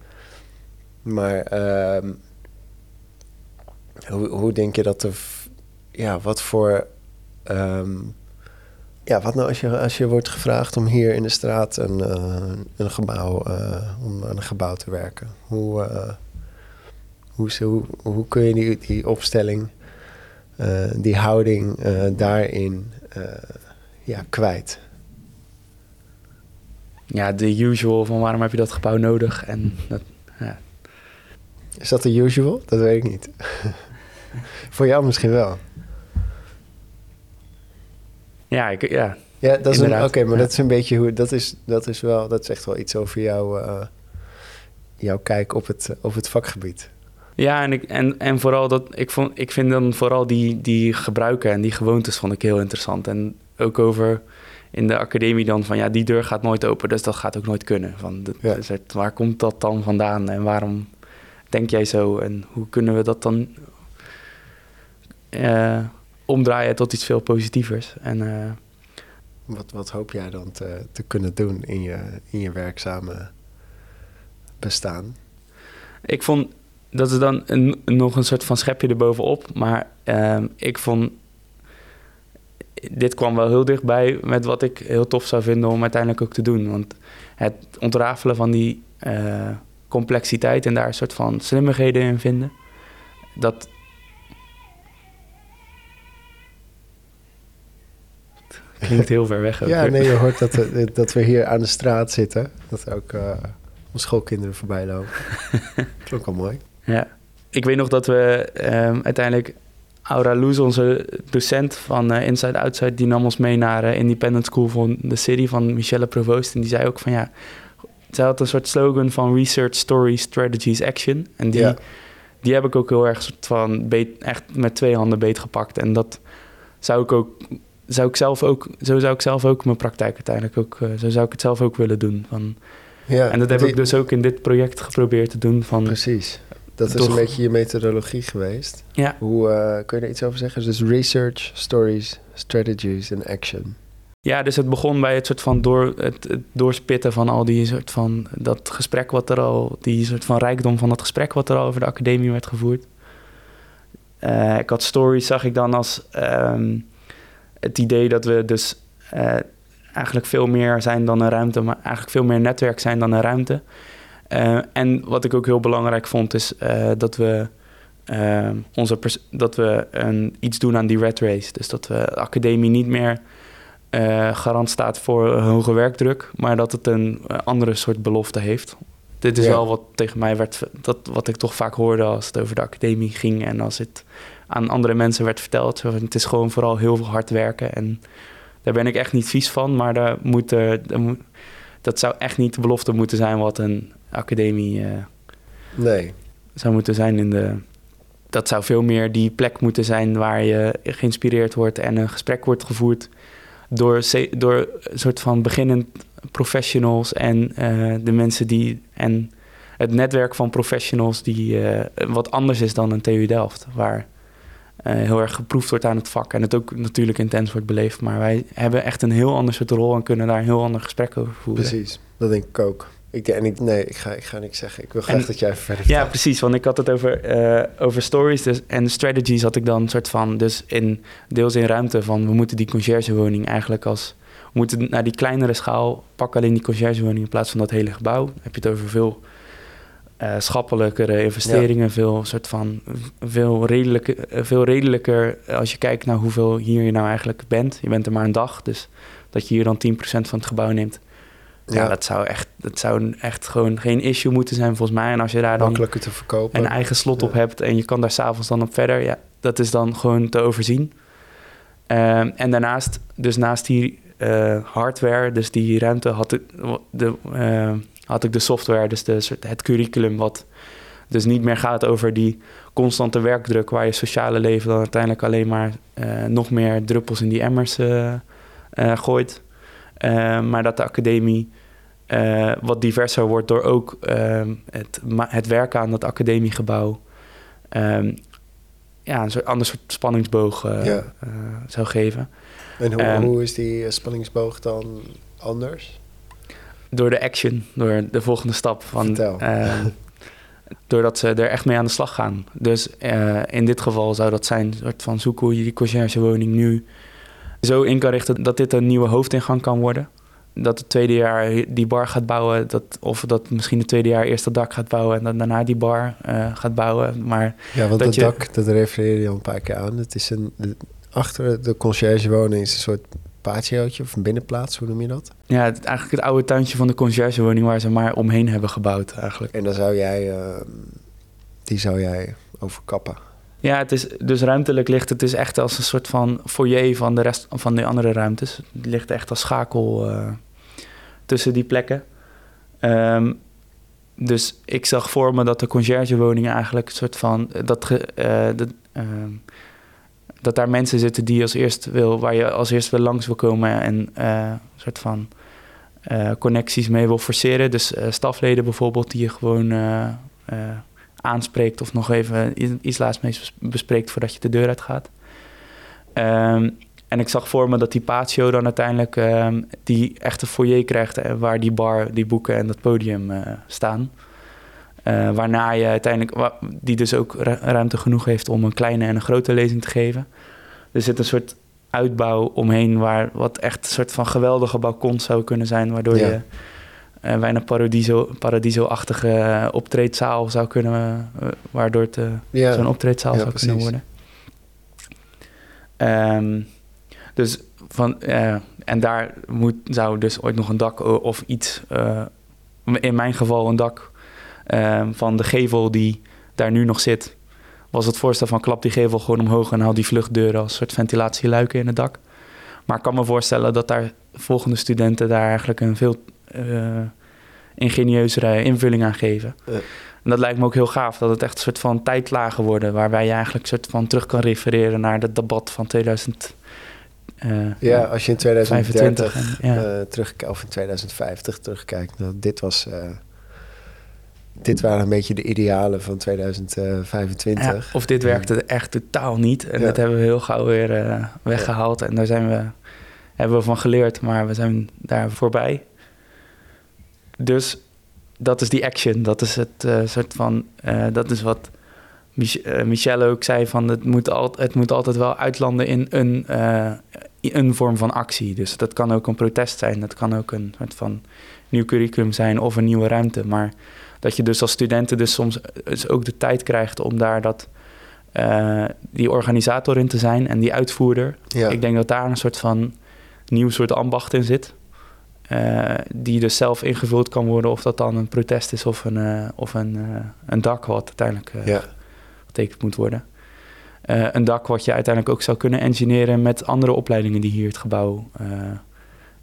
Maar ehm, hoe, hoe denk je dat de, ja, wat voor, ehm, ja, wat nou als je, als je wordt gevraagd om hier in de straat een, uh, een gebouw, uh, om aan een gebouw te werken? Hoe, hoe, hoe, hoe kun je die, die opstelling, die houding daarin ja, kwijt? Ja, de usual van waarom heb je dat gebouw nodig en dat, ja, is dat de usual? Dat weet ik niet. Voor jou misschien wel. Ja, ik, ja. Ja, dat is oké, maar dat is een beetje hoe dat is. Dat is wel, dat zegt wel iets over jouw, uh, jouw kijk op het, op het vakgebied. Ja, en, ik, en, en vooral dat ik vond, ik vind dan vooral die, die gebruiken en die gewoontes vond ik heel interessant. En ook over in de academie dan van ja, die deur gaat nooit open, dus dat gaat ook nooit kunnen. Van, de, ja. waar komt dat dan vandaan en waarom denk jij zo? En hoe kunnen we dat dan uh, omdraaien tot iets veel positievers? En, uh, wat, wat hoop jij dan te, te kunnen doen in je, in je werkzame bestaan? Ik vond dat is dan een, nog een soort van schepje erbovenop. Maar uh, ik vond. Dit kwam wel heel dichtbij met wat ik heel tof zou vinden om uiteindelijk ook te doen. Want het ontrafelen van die uh, complexiteit en daar een soort van slimmigheden in vinden. Dat. Klinkt heel ver weg. ja, nee, je hoort dat, we, dat we hier aan de straat zitten. Dat ook uh, onze schoolkinderen voorbij lopen. Klonk al mooi. Ja, ik weet nog dat we um, uiteindelijk Aura Loes, onze docent van uh, Inside Outside, die nam ons mee naar uh, Independent School van de City van Michelle Provoost. En die zei ook van ja, zij had een soort slogan van Research, Story, Strategies, Action. En die, die heb ik ook heel erg van beet, echt met twee handen beetgepakt. En dat zou ik ook, zou ik zelf ook, zo zou ik zelf ook mijn praktijk uiteindelijk ook, uh, zo zou ik het zelf ook willen doen. Van, ja, en dat heb ik dus ook in dit project geprobeerd te doen. Van, Precies. Dat is een beetje je methodologie geweest. Ja. Hoe uh, kun je daar iets over zeggen? Dus research, stories, strategies en action. Ja, dus het begon bij het soort van door, het, doorspitten van al die soort van dat gesprek wat er al, die soort van rijkdom van dat gesprek wat er al over de academie werd gevoerd. Uh, ik had stories, zag ik dan als um, het idee dat we dus uh, eigenlijk veel meer zijn dan een ruimte, maar eigenlijk veel meer netwerk zijn dan een ruimte. Uh, en wat ik ook heel belangrijk vond, is dat we onze dat we een, iets doen aan die red race. Dus dat we de academie niet meer garant staat voor hoge werkdruk, maar dat het een andere soort belofte heeft. Dit is ja. wel wat tegen mij werd, dat, wat ik toch vaak hoorde als het over de academie ging en als het aan andere mensen werd verteld. Het is gewoon vooral heel hard werken en daar ben ik echt niet vies van, maar daar moet, er, moet, dat zou echt niet de belofte moeten zijn wat een academie uh, nee. zou moeten zijn in de. Dat zou veel meer die plek moeten zijn waar je geïnspireerd wordt en een gesprek wordt gevoerd door, door een soort van beginnend professionals en uh, de mensen die. en het netwerk van professionals die uh, wat anders is dan een TU Delft. Waar heel erg geproefd wordt aan het vak en het ook natuurlijk intens wordt beleefd. Maar wij hebben echt een heel ander soort rol en kunnen daar een heel ander gesprek over voeren. Precies, dat denk ik ook. Ik, en ik, nee, ik ga, ik ga niks zeggen. Ik wil graag dat jij even verder Ja, precies. Want ik had het over, uh, over stories dus, en strategies had ik dan een soort van... dus in, deels in ruimte van... we moeten die conciërgewoning eigenlijk als... we moeten naar die kleinere schaal pakken alleen die conciërgewoning... in plaats van dat hele gebouw. Dan heb je het over veel uh, schappelijkere investeringen... Ja. veel soort van... Veel redelijker, veel redelijker als je kijkt naar hoeveel hier je nou eigenlijk bent. Je bent er maar een dag, dus dat je hier dan 10% van het gebouw neemt... Ja, ja, dat zou echt, dat zou echt gewoon geen issue moeten zijn volgens mij. En als je daar dan te verkopen. een eigen slot ja. op hebt en je kan daar s'avonds dan op verder, ja, dat is dan gewoon te overzien. Um, en daarnaast, dus naast die uh, hardware, dus die ruimte, had de, de had ik de software, dus de, het curriculum, wat dus niet meer gaat over die constante werkdruk, waar je sociale leven dan uiteindelijk alleen maar eh, nog meer druppels in die emmers eh, eh, gooit. Maar dat de academie wat diverser wordt door ook ehm, het, het werken aan dat academiegebouw. ehm, ja, een soort ander soort spanningsboog Ja. zou geven. En hoe, Ehm, hoe is die spanningsboog dan anders? Door de action, door de volgende stap. Van, Vertel. ehm, doordat ze er echt mee aan de slag gaan. Dus eh, in dit geval zou dat zijn, een soort van zoeken hoe je die conciërgewoning nu zo in kan richten dat dit een nieuwe hoofdingang kan worden. Dat het tweede jaar die bar gaat bouwen, dat, of dat misschien het tweede jaar eerst het dak gaat bouwen en dan daarna die bar eh, gaat bouwen. Maar Ja, want dat dat je- dak, dat refereer je al een paar keer aan. Het is een, achter de conciërgewoning is een soort patiootje of een binnenplaats, hoe noem je dat? ja, het, eigenlijk het oude tuintje van de conciërgewoning waar ze maar omheen hebben gebouwd eigenlijk. En dan zou jij, eh, die zou jij overkappen. Ja, het is dus ruimtelijk ligt het is echt als een soort van foyer van de rest van de andere ruimtes. Het ligt echt als schakel eh, tussen die plekken. Ehm, dus ik zag voor me dat de conciërgewoning eigenlijk een soort van dat, ge- eh, dat, ehm, dat daar mensen zitten die als eerst wil, waar je als eerst wil langs wil komen en een soort van eh, connecties mee wil forceren. Dus eh, stafleden bijvoorbeeld die je gewoon aanspreekt of nog even iets laatst mee bes- bespreekt voordat je de deur uit gaat. Ehm, en ik zag voor me dat die patio dan uiteindelijk ehm, die echte foyer krijgt waar die bar, die boeken en dat podium staan. Eh, waarna je uiteindelijk, die dus ook ru- ruimte genoeg heeft om een kleine en een grote lezing te geven. Er zit een soort uitbouw omheen waar wat echt een soort van geweldige balkon zou kunnen zijn, waardoor Ja. je eh bijna paradiso, paradiso-achtige eh, optreedzaal zou kunnen, waardoor het Ja, zo'n optreedzaal ja, zou kunnen worden. Ehm, dus van, en daar moet, zou dus ooit nog een dak of iets, in mijn geval een dak ehm, van de gevel die daar nu nog zit, was het voorstel van klap die gevel gewoon omhoog en haal die vluchtdeuren als soort ventilatieluiken in het dak. Maar ik kan me voorstellen dat daar volgende studenten daar eigenlijk een veel eh ingenieuzere invulling aan geven. En dat lijkt me ook heel gaaf, dat het echt een soort van tijdlagen worden, waarbij je eigenlijk een soort van terug kan refereren naar het debat van 2000. eh, ja, als je in 2030 25 en- ja. eh, terug, of in 2050 terugkijkt, nou, dit was... dit waren een beetje de idealen van 2025. Ja, of dit werkte echt totaal niet. En Ja. dat hebben we heel gauw weer eh, weggehaald. En daar zijn we, hebben we van geleerd, maar we zijn daar voorbij. Dus dat is die action. Dat is het eh, soort van. eh, dat is wat Mich Michelle ook zei: van het moet, al, het moet altijd wel uitlanden in een, een vorm van actie. Dus dat kan ook een protest zijn. Dat kan ook een soort van nieuw curriculum zijn of een nieuwe ruimte. Maar dat je dus als studenten dus soms dus ook de tijd krijgt om daar dat, eh, die organisator in te zijn en die uitvoerder. Ja. Ik denk dat daar een soort van nieuw soort ambacht in zit. eh, die dus zelf ingevuld kan worden of dat dan een protest is of een, eh, of een, eh, een dak wat uiteindelijk eh, ja. getekend moet worden. Eh, een dak wat je uiteindelijk ook zou kunnen engineeren met andere opleidingen die hier het gebouw, eh,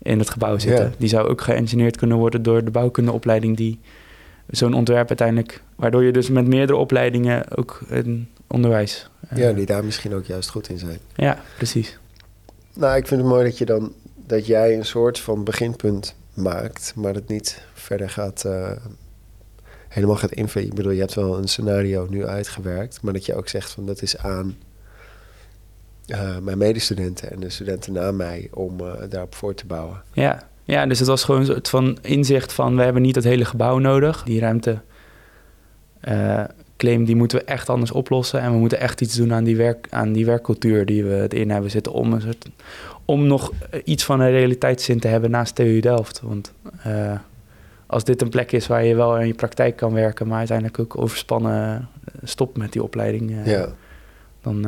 in het gebouw zitten. Ja. Die zou ook geëngineerd kunnen worden door de bouwkundeopleiding die zo'n ontwerp uiteindelijk, waardoor je dus met meerdere opleidingen ook een onderwijs. eh, ja, die daar misschien ook juist goed in zijn. ja, precies. Nou, ik vind het mooi dat je dan dat jij een soort van beginpunt maakt, maar het niet verder gaat eh, helemaal gaat invullen. Ik bedoel, je hebt wel een scenario nu uitgewerkt, maar dat je ook zegt van dat is aan eh, mijn medestudenten en de studenten na mij om daarop voor te bouwen. Ja. Ja, dus het was gewoon een soort van inzicht van we hebben niet het hele gebouw nodig. Die ruimte eh, claim die moeten we echt anders oplossen. En we moeten echt iets doen aan die, werk, aan die werkcultuur die we erin hebben zitten. Om, een soort, om nog eh, iets van een realiteitszin te hebben naast TU Delft. Want eh, als dit een plek is waar je wel in je praktijk kan werken, maar uiteindelijk ook overspannen stopt met die opleiding, ja, dan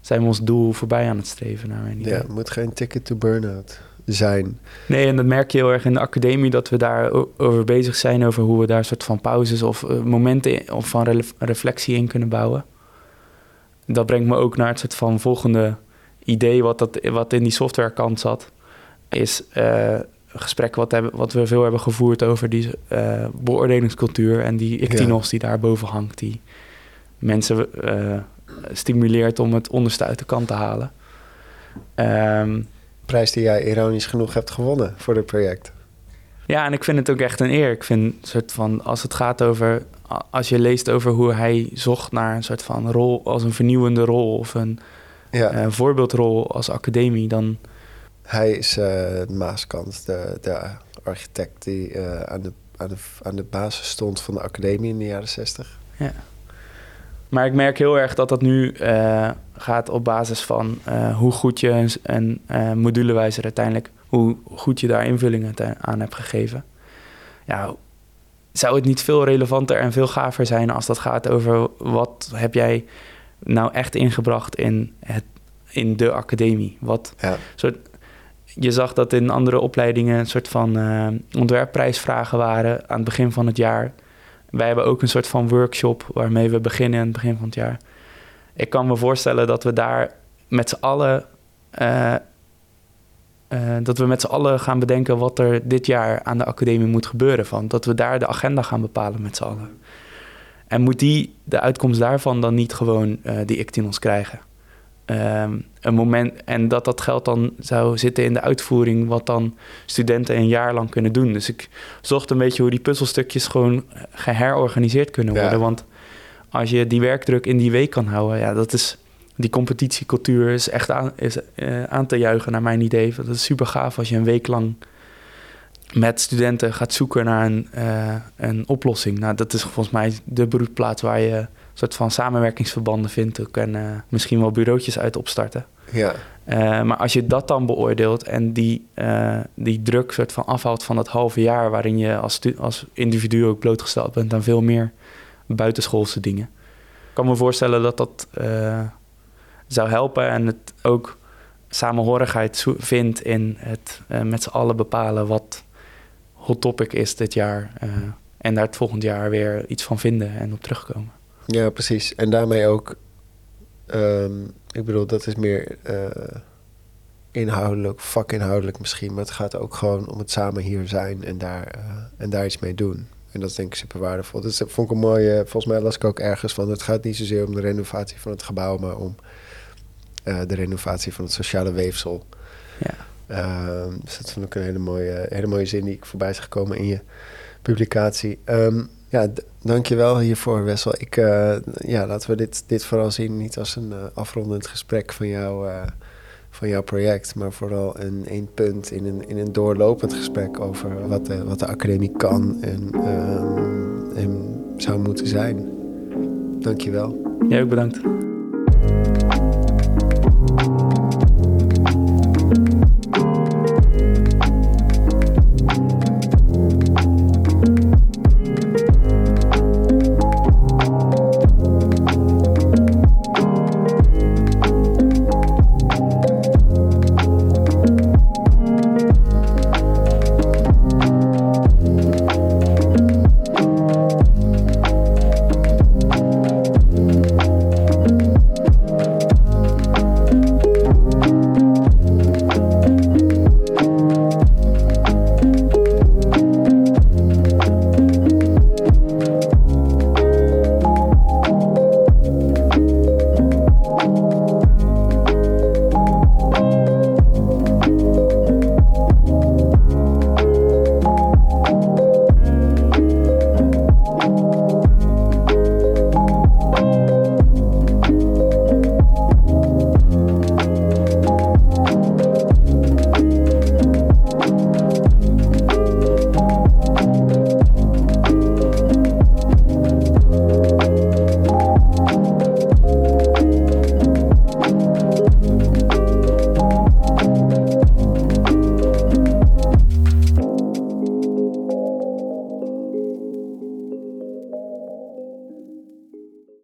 zijn we ons doel voorbij aan het streven. Naar mijn idee. ja, het moet geen ticket to burn-out zijn. Nee, en dat merk je heel erg in de academie dat we daar over bezig zijn, over hoe we daar een soort van pauzes of eh, momenten in- of van reflectie in kunnen bouwen. Dat brengt me ook naar het soort van volgende idee wat, dat, wat in die softwarekant zat. Is eh, gesprek wat, hebben, wat we veel hebben gevoerd over die uh, beoordelingscultuur en die ictinos die daar boven hangt, die mensen stimuleert om het onderste uit de kant te halen. Um, Prijs die jij ironisch genoeg hebt gewonnen voor dit project. Ja, en ik vind het ook echt een eer. Ik vind soort van, als het gaat over, als je leest over hoe hij zocht naar een soort van rol als een vernieuwende rol of een ja. voorbeeldrol als academie, dan hij is uh, Maaskant, de, de architect die uh, aan, de, aan, de, aan de basis stond van de academie in de jaren 60. Ja. Maar ik merk heel erg dat dat nu uh, gaat op basis van hoe goed je een, een modulewijzer uiteindelijk, hoe goed je daar invullingen aan hebt gegeven. Ja, zou het niet veel relevanter en veel gaver zijn als dat gaat over wat heb jij nou echt ingebracht in, het, in de academie? Wat ja. soort je zag dat in andere opleidingen een soort van ontwerpprijsvragen waren aan het begin van het jaar. Wij hebben ook een soort van workshop waarmee we beginnen aan het begin van het jaar. Ik kan me voorstellen dat we daar met z'n allen. Uh, uh, dat we met z'n allen gaan bedenken wat er dit jaar aan de academie moet gebeuren. Van. Dat we daar de agenda gaan bepalen met z'n allen. En moet die, de uitkomst daarvan dan niet gewoon die Ictinos krijgen? Ehm, een moment. En dat dat geld dan zou zitten in de uitvoering, wat dan studenten een jaar lang kunnen doen. Dus ik zocht een beetje hoe die puzzelstukjes gewoon geherorganiseerd kunnen worden. Want als je die werkdruk in die week kan houden, ja, dat is. Die competitiecultuur is echt aan, is, uh, aan te juichen, naar mijn idee. Dat is super gaaf als je een week lang met studenten gaat zoeken naar een, uh, een oplossing. Nou, dat is volgens mij de broedplaats waar je soort van samenwerkingsverbanden vindt ook en uh, misschien wel bureautjes uit opstarten. Ja. Uh, maar als je dat dan beoordeelt en die, uh, die druk soort van afhaalt van dat halve jaar waarin je als, als individu ook blootgesteld bent aan veel meer buitenschoolse dingen. Ik kan me voorstellen dat dat zou helpen en het ook samenhorigheid vindt in het met z'n allen bepalen wat hot topic is dit jaar. en daar het volgend jaar weer iets van vinden en op terugkomen. Ja, precies. En daarmee ook, um, ik bedoel, dat is meer uh, inhoudelijk, vakinhoudelijk misschien, maar het gaat ook gewoon om het samen hier zijn en daar, uh, en daar iets mee doen. En dat is denk ik super waardevol. Dat vond ik een mooie, volgens mij las ik ook ergens van, het gaat niet zozeer om de renovatie van het gebouw, maar om uh, de renovatie van het sociale weefsel. Ja. Uh, dus dat vond ik een hele mooie, hele mooie zin die ik voorbij is gekomen in je publicatie. Um, ja, dankjewel hiervoor, Wessel. Ik, uh, ja, laten we dit, dit vooral zien niet als een uh, afrondend gesprek van, jou, uh, van jouw project, maar vooral een één punt in een, in een doorlopend gesprek over wat de, wat de academie kan en, um, en zou moeten zijn. Dankjewel. Jij ook bedankt.